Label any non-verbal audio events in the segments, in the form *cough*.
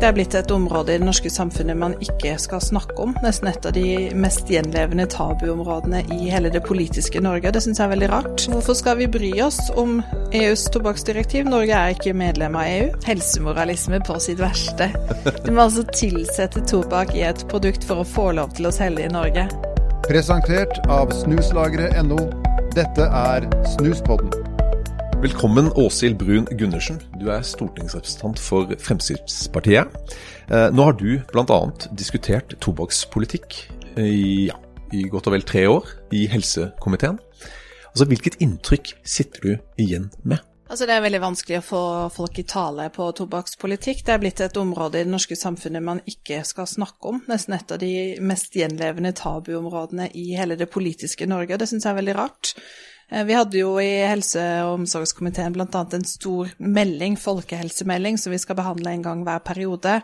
Det er blitt et område i det norske samfunnet man ikke skal snakke om. Nesten et av de mest gjenlevende tabuområdene i hele det politiske Norge. Det syns jeg er veldig rart. Hvorfor skal vi bry oss om EUs tobakksdirektiv? Norge er ikke medlem av EU. Helsemoralisme på sitt verste. Du må altså tilsette tobakk i et produkt for å få lov til å selge i Norge. Presentert av snuslageret.no. Dette er Snuspodden. Velkommen Åshild Brun Gundersen, du er stortingsrepresentant for Fremskrittspartiet. Eh, nå har du bl.a. diskutert tobakkspolitikk i, ja, i godt og vel tre år i helsekomiteen. Altså, Hvilket inntrykk sitter du igjen med? Altså Det er veldig vanskelig å få folk i tale på tobakkspolitikk. Det er blitt et område i det norske samfunnet man ikke skal snakke om. Nesten et av de mest gjenlevende tabuområdene i hele det politiske Norge. Det syns jeg er veldig rart. Eh, vi hadde jo i helse- og omsorgskomiteen bl.a. en stor melding, folkehelsemelding, som vi skal behandle en gang hver periode.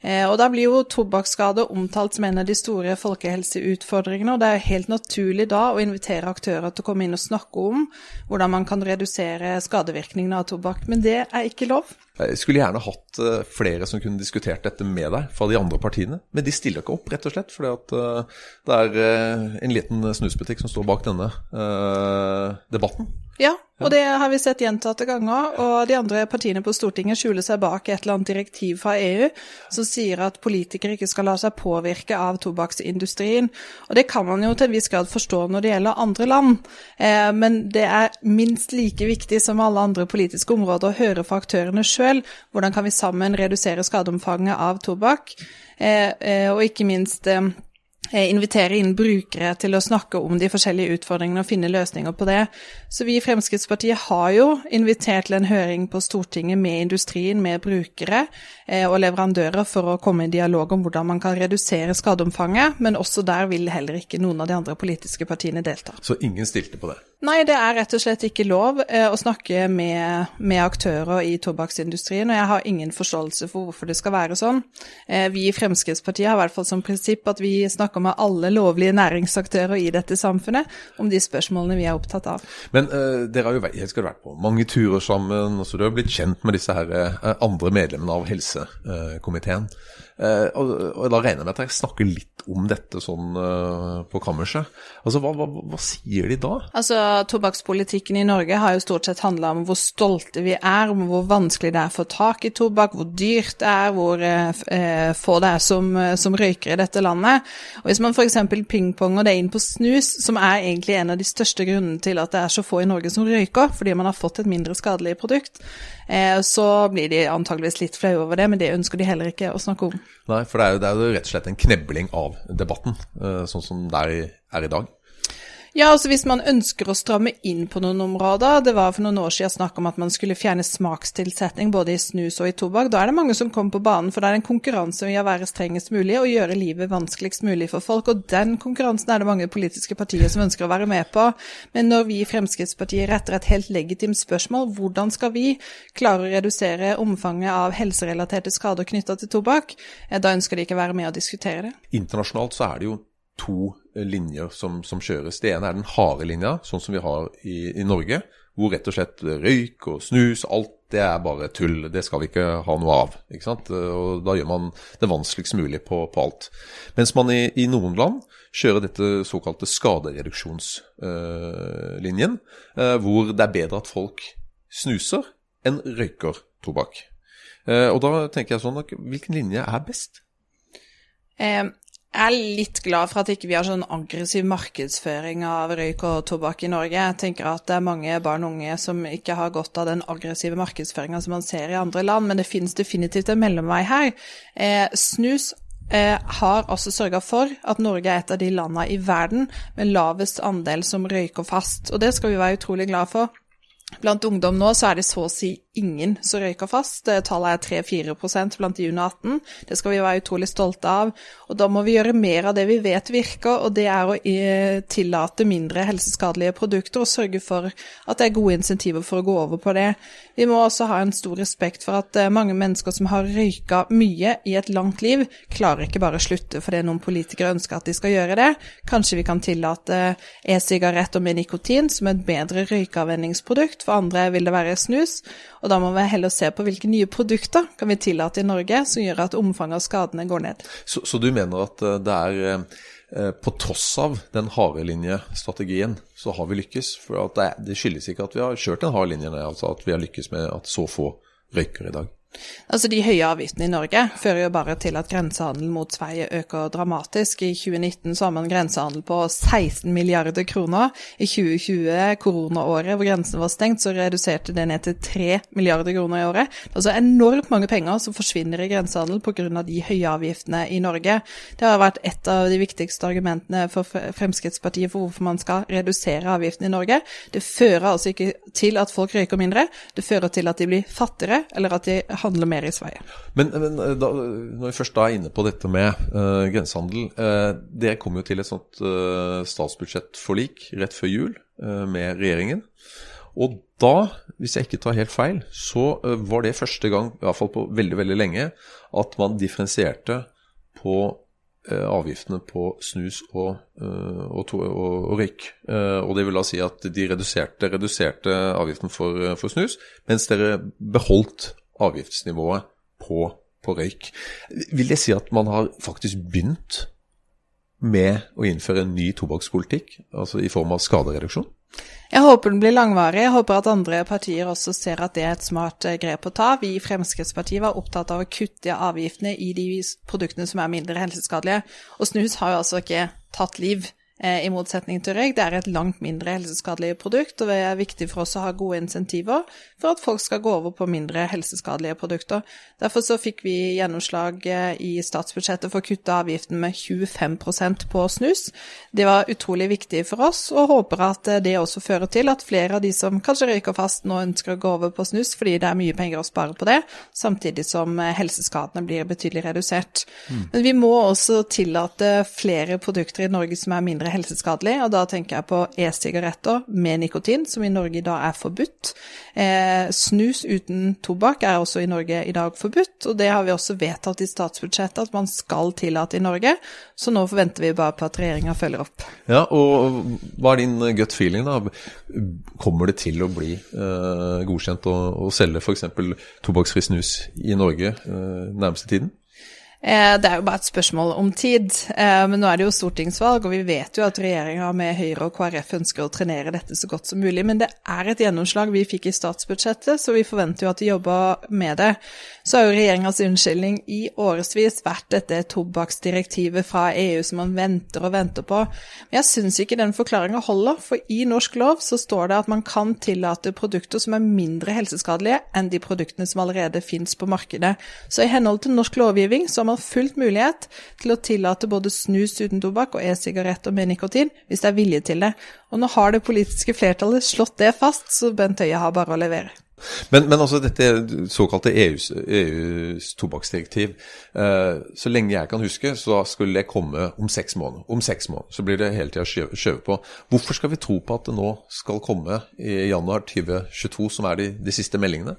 Eh, og da blir jo tobakksskade omtalt som en av de store folkehelseutfordringene, og det er helt naturlig da å invitere aktører til å komme inn og snakke om hvordan man kan redusere skadevirkningene av tobakk. Men det er ikke lov. Jeg skulle gjerne hatt eh, flere som kunne diskutert dette med deg fra de andre partiene, men de stiller ikke opp, rett og slett, fordi at eh, det er en liten snusbutikk som står bak denne debatten. Ja, og det har vi sett gjentatte ganger. Og de andre partiene på Stortinget skjuler seg bak et eller annet direktiv fra EU som sier at politikere ikke skal la seg påvirke av tobakksindustrien. Og det kan man jo til en viss grad forstå når det gjelder andre land. Eh, men det er minst like viktig som alle andre politiske områder å høre fra aktørene sjøl hvordan kan vi sammen redusere skadeomfanget av tobakk. Eh, eh, og ikke minst Eh, invitere inn brukere til å snakke om de forskjellige utfordringene og finne løsninger på det. Så vi i Fremskrittspartiet har jo invitert til en høring på Stortinget med industrien, med brukere og leverandører for å komme i dialog om hvordan man kan redusere skadeomfanget, men også der vil heller ikke noen av de andre politiske partiene delta. Så ingen stilte på det? Nei, det er rett og slett ikke lov eh, å snakke med, med, aktører i tobakksindustrien, og jeg har ingen forståelse for hvorfor det skal være sånn. Eh, vi i Fremskrittspartiet har i hvert fall som prinsipp at vi snakker med alle lovlige næringsaktører i dette samfunnet om de spørsmålene vi er opptatt av. Men uh, dere har jo vært, skal vært på mange turer sammen, så du har blitt kjent med disse her, andre medlemmene av helsekomiteen. Uh, og, og, da regner jeg med at jeg snakker litt om dette sånn på kammerset. Altså, hva, hva, hva sier de da? Altså, tobakkspolitikken i Norge har jo stort sett handla om hvor stolte vi er, om hvor vanskelig det er å få tak i tobakk, hvor dyrt det er, hvor eh, eh få det er som, eh, som, røyker i dette landet. Og Hvis man f.eks. pingponger det inn på snus, som er egentlig en av de største grunnene til at det er så få i Norge som røyker, fordi man har fått et mindre skadelig produkt, eh, så blir de antageligvis litt flaue over det, men det ønsker de heller ikke å snakke om. Nei, for det er jo, det er jo rett og slett en knebling av debatten, eh, sånn som det er i dag. Ja, altså hvis man ønsker å stramme inn på noen områder, det var for noen år siden snakk om at man skulle fjerne smakstilsetning både i snus og i tobakk, da er det mange som kommer på banen, for det er en konkurranse i å være strengest mulig og gjøre livet vanskeligst mulig for folk, og den konkurransen er det mange politiske partier som ønsker å være med på. Men når vi i Fremskrittspartiet retter et helt legitimt spørsmål, hvordan skal vi klare å redusere omfanget av helserelaterte skader knytta til tobakk, da ønsker de ikke være med og diskutere det. Internasjonalt så er det jo to linjer som, som, kjøres. Det ene er den harde linja, sånn som vi har i, i, Norge. Hvor rett og slett røyk og snus, alt det er bare tull. Det skal vi ikke ha noe av. ikke sant? Og Da gjør man det vanskeligst mulig på, på alt. Mens man i, i, noen land kjører dette såkalte skadereduksjonslinjen, uh, uh, hvor det er bedre at folk snuser enn røyker tobakk. Og da tenker jeg sånn Hvilken linje er best? Um jeg er litt glad for at ikke vi har sånn aggressiv markedsføring av røyk og tobakk i Norge. Jeg tenker at det er mange barn og unge som ikke har godt av den aggressive markedsføringa som man ser i andre land, men det finnes definitivt en mellomvei her. Eh, snus eh, har også sørga for at Norge er et av de landene i verden med lavest andel som røyker fast, og det skal vi være utrolig glad for. Blant ungdom nå så er det så å si ingen som røyker fast. Tallet er 3-4 blant de under 18. Det skal vi være utrolig stolte av. Og da må vi gjøre mer av det vi vet virker, og det er å eh, tillate mindre helseskadelige produkter og sørge for at det er gode insentiver for å gå over på det. Vi må også ha en stor respekt for at eh, mange mennesker som har røyka mye i et langt liv, klarer ikke bare å slutte fordi noen politikere ønsker at de skal gjøre det. Kanskje vi kan tillate e-sigaretter med nikotin som et bedre røykeavvenningsprodukt, for andre vil det være snus. Og da må vi heller se på hvilke nye produkter kan vi tillate i Norge som gjør at omfanget av skadene går ned. Så, så du mener at eh, det er eh, på tross av den harde linjestrategien, så har vi lykkes? For det, det, skyldes ikke at vi har kjørt en hard linje, altså at vi har lykkes med at så få røyker i dag? Altså De høye avgiftene i Norge fører jo bare til at grensehandelen mot Sverige øker dramatisk. I 2019 så har man grensehandel på 16 milliarder kroner. I 2020, koronaåret hvor grensen var stengt, så reduserte det ned til 3 milliarder kroner i året. Det er altså enormt mange penger som forsvinner i grensehandel pga. de høye avgiftene i Norge. Det har vært et av de viktigste argumentene for Fremskrittspartiet for hvorfor man skal redusere avgiftene i Norge. Det fører altså ikke til at folk røyker mindre, det fører til at de blir fattigere, eller at de handle mer i Sverige. Men, men eh, da, når vi først da er inne på dette med uh, grensehandel. Uh, det kom jo til et sånt uh, statsbudsjettforlik rett før jul med regjeringen. Og da, hvis jeg ikke tar helt feil, så var det første gang, i hvert fall på veldig, veldig lenge, at man differensierte på avgiftene på snus og, og, og, og røyk. Og det vil da si at de reduserte, reduserte avgiften for, for snus, mens dere beholdt avgiftsnivået på, på røyk. Vil det si at man har faktisk begynt med å innføre en ny tobakkspolitikk, altså i form av skadereduksjon? Jeg håper den blir langvarig. Jeg håper at andre partier også ser at det er et smart eh, grep å ta. Vi i Fremskrittspartiet var opptatt av å kutte avgiftene i de produktene som er mindre helseskadelige. Og snus har jo altså ikke tatt liv i motsetning til røyk. Det er et langt mindre helseskadelig produkt, og det er viktig for oss å ha gode insentiver for at folk skal gå over på mindre helseskadelige produkter. Derfor så fikk vi gjennomslag eh, i statsbudsjettet for å kutte avgiften med 25% på snus. Det var utrolig viktig for oss, og håper at eh, det også fører til at flere av de som kanskje røyker fast, nå ønsker å gå over på snus fordi det er mye penger å spare på det, samtidig som helseskadene blir betydelig redusert. Mm. Men vi må også tillate flere produkter i Norge som er mindre helseskadelig, og da tenker jeg på e-sigaretter med nikotin, som i Norge i dag er forbudt. Eh, snus uten tobakk er også i Norge i dag forbudt, og det har vi også vedtatt i statsbudsjettet at man skal tillate i Norge, så nå forventer vi bare på at regjeringa følger opp. Ja, og hva er din gut feeling, da? Kommer det til å bli eh, godkjent å, å selge f.eks. tobakksfri snus i Norge eh, nærmeste tiden? Eh, det er jo bare et spørsmål om tid. Eh, men nå er det jo stortingsvalg, og vi vet jo at regjeringa med Høyre og KrF ønsker å trenere dette så godt som mulig. Men det er et gjennomslag vi fikk i statsbudsjettet, så vi forventer jo at de jobber med det. Så har jo regjeringas unnskyldning i årevis vært dette tobakksdirektivet fra EU som man venter og venter på. Men jeg syns ikke den forklaringa holder, for i norsk lov så står det at man kan tillate produkter som er mindre helseskadelige enn de produktene som allerede finnes på markedet. Så i henhold til norsk lovgivning så har man fullt mulighet til å tillate både snus uten tobakk og e-sigaretter med nikotin, hvis det er vilje til det. Og nå har det politiske flertallet slått det fast, så Bent Høie har bare å levere. Men, men, altså dette såkalte EUs, EUs tobakksdirektiv eh, Så lenge jeg kan huske, så skulle det komme om seks måneder. Om seks måneder så blir det hele tida skjøvet på. Hvorfor skal vi tro på at det nå skal komme i januar 2022, som er de, de siste meldingene?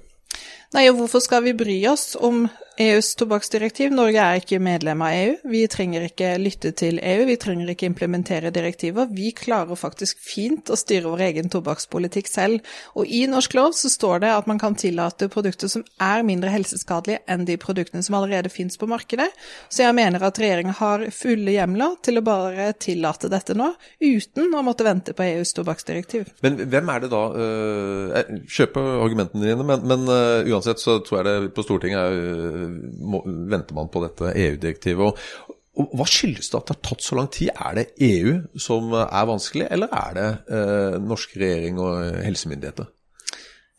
Nei, og hvorfor skal vi bry oss om EUs tobakksdirektiv? Norge er ikke medlem av EU. Vi trenger ikke lytte til EU, vi trenger ikke implementere direktiver. Vi klarer faktisk fint å styre vår egen tobakkspolitikk selv. Og i norsk lov så står det at man kan tillate produkter som er mindre helseskadelige enn de produktene som allerede finnes på markedet. Så jeg mener at regjeringen har fulle hjemler til å bare tillate dette nå, uten å måtte vente på EUs tobakksdirektiv. Men hvem er det da øh, Jeg kjøper argumentene dine, men, men uansett så tror jeg det på Stortinget er, må, venter man på dette EU-direktivet. Og, og Hva skyldes det at det har tatt så lang tid? Er det EU som er vanskelig, eller er det eh, norsk regjering og helsemyndigheter?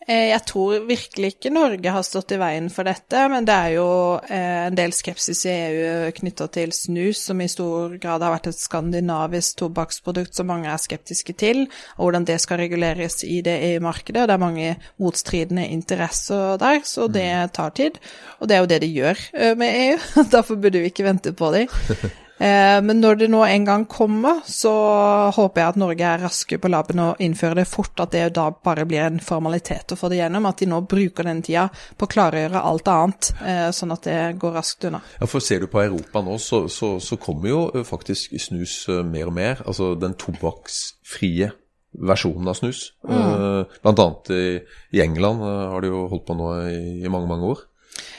Eh, jeg tror virkelig ikke Norge har stått i veien for dette, men det er jo eh, en del skepsis i EU knytta til snus, som i stor grad har vært et skandinavisk tobakksprodukt som mange er skeptiske til, og hvordan det skal reguleres i det EU-markedet. Det er mange motstridende interesser der, så det mm. tar tid. Og det er jo det de gjør eh, med EU, *laughs* derfor burde vi ikke vente på dem. *laughs* Eh, men når det nå en gang kommer, så håper jeg at Norge er raske på labben og innfører det fort. At det da bare blir en formalitet å få det gjennom. At de nå bruker den tida på å klargjøre alt annet, eh, sånn at det går raskt unna. Ja, for Ser du på Europa nå, så, så, så kommer jo faktisk snus eh, mer og mer. Altså den tobakksfrie versjonen av snus. Mm. Blant annet i, England har de jo holdt på nå i mange, mange år.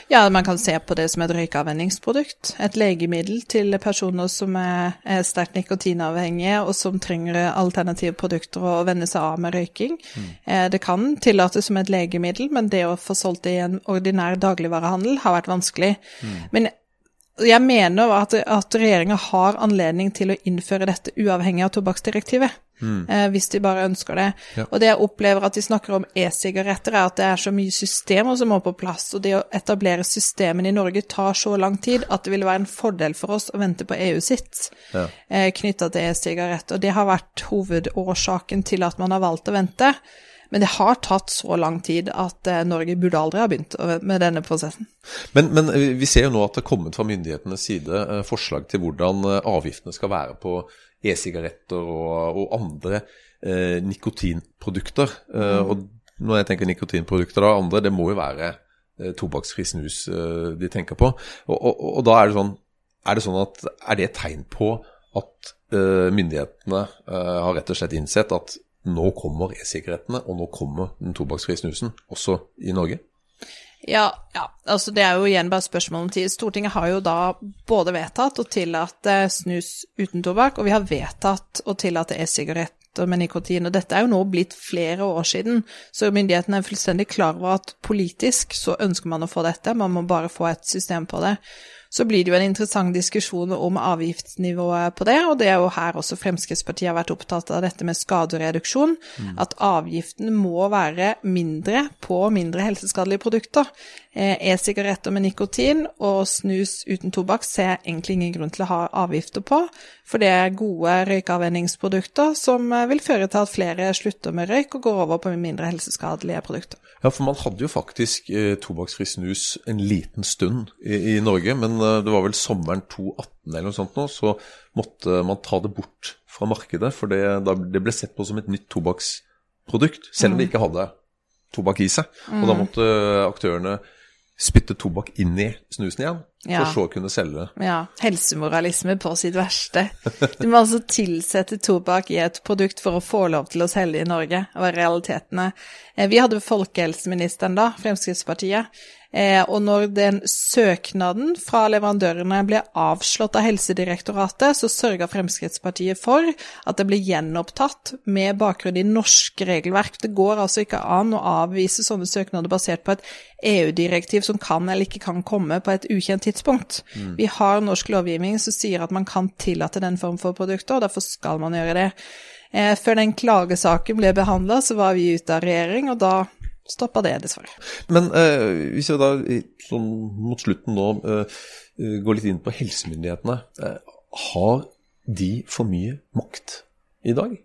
Ja, man kan se på det som et røykeavvenningsprodukt. Et legemiddel til personer som er, er sterkt nikotinavhengige, og som trenger alternative produkter å venne seg av med røyking. Mm. Eh, det kan tillates som et legemiddel, men det å få solgt det i en ordinær dagligvarehandel har vært vanskelig. Mm. Men jeg mener at, at regjeringa har anledning til å innføre dette uavhengig av tobakksdirektivet. Mm. Eh, hvis de bare ønsker det. Ja. Og det jeg opplever at de snakker om e-sigaretter, er at det er så mye systemer som må på plass. Og det å etablere systemene i Norge tar så lang tid at det vil være en fordel for oss å vente på EU sitt ja. eh, knytta til e-sigaretter. Og det har vært hovedårsaken til at man har valgt å vente. Men det har tatt så lang tid at eh, Norge burde aldri ha begynt med denne prosessen. Men, men, eh, vi ser jo nå at det er kommet fra myndighetenes side eh, forslag til hvordan avgiftene skal være på e-sigaretter og, og, andre eh, nikotinprodukter. Mm. og når jeg tenker nikotinprodukter da, andre, det må jo være eh, tobakksfri snus eh, de tenker på. Og, og, og, da er det sånn er det sånn at er det et tegn på at myndighetene har rett og slett innsett at nå kommer e-sigarettene, og nå kommer den tobakksfrie snusen, også i Norge? Ja, ja, altså det er jo igjen bare spørsmål om tid. Stortinget har jo da både vedtatt å tillate snus uten tobakk, og vi har vedtatt å tillate e-sigaretter med nikotin. Og dette er jo nå blitt flere år siden, så myndighetene er fullstendig klar over at politisk så ønsker man å få dette, man må bare få et system på det så blir det jo en interessant diskusjon om avgiftsnivået på det, og det er jo her også Fremskrittspartiet har vært opptatt av dette med skadereduksjon. Mm. At avgiften må være mindre på mindre helseskadelige produkter. Eh, e-sigaretter med nikotin og snus uten tobakk ser jeg egentlig ingen grunn til å ha avgifter på, for det er gode røykeavvenningsprodukter som eh, vil føre til at flere slutter med røyk og går over på mindre helseskadelige produkter. Ja, for man hadde jo faktisk eh, tobakksfri snus en liten stund i, i, Norge, men det var vel sommeren 2018 eller noe sånt nå, så måtte man ta det bort fra markedet, for det, det ble sett på som et nytt tobakksprodukt, selv om det mm. ikke hadde tobakk i seg. Og da mm. måtte aktørene spytte tobakk inn i snusen igjen, ja. for så å kunne selge det. Ja. Helsemoralisme på sitt verste. Du må altså tilsette tobakk i et produkt for å få lov til å selge i Norge, var realitetene. Eh, vi hadde folkehelseministeren da, Fremskrittspartiet, Eh, og når den søknaden fra leverandørene ble avslått av Helsedirektoratet, så sørga Fremskrittspartiet for at det ble gjenopptatt med bakgrunn i norsk regelverk. Det går altså ikke an å avvise sånne søknader basert på et EU-direktiv som kan eller ikke kan komme på et ukjent tidspunkt. Mm. Vi har norsk lovgivning som sier at man kan tillate den form for produkter, og derfor skal man gjøre det. Eh, før den klagesaken ble behandla, så var vi ute av regjering, og da stoppa det, dessverre. Men eh, hvis vi da sånn mot slutten nå eh, eh, går litt inn på helsemyndighetene. Eh, har de for mye makt i dag?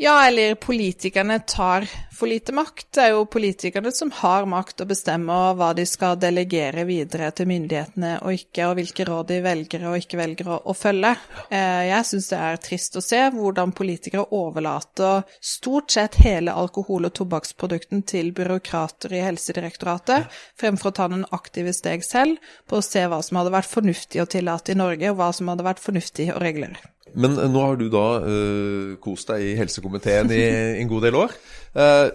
Ja, eller politikerne tar for lite makt. Det er jo politikerne som har makt å bestemme hva de skal delegere videre til myndighetene og ikke, og hvilke råd de velger og ikke velger å, å følge. Eh, jeg syns det er trist å se hvordan politikere overlater stort sett hele alkohol- og tobakksprodukten til byråkrater i Helsedirektoratet, fremfor å ta noen aktive steg selv på å se hva som hadde vært fornuftig å tillate i Norge, og hva som hadde vært fornuftig å regulere. Men eh, nå har du da uh, kost deg i helsekomiteen i en god del år. Uh,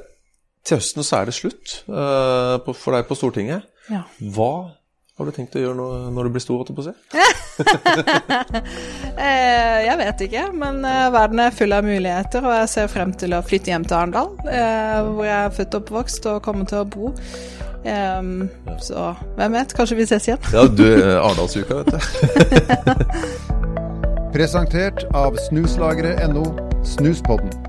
til høsten så er det slutt uh, på, for deg på Stortinget. Ja. Hva har du tenkt å gjøre når, når du blir stor, holdt jeg på å si? *laughs* jeg vet ikke, men verden er full av muligheter, og jeg ser frem til å flytte hjem til Arendal, hvor jeg er født og oppvokst og kommer til å bo. Um, så hvem vet, kanskje vi ses igjen. ja, du, Arendalsuka, vet du. *laughs* Presentert av snuslageret.no, Snuspodden.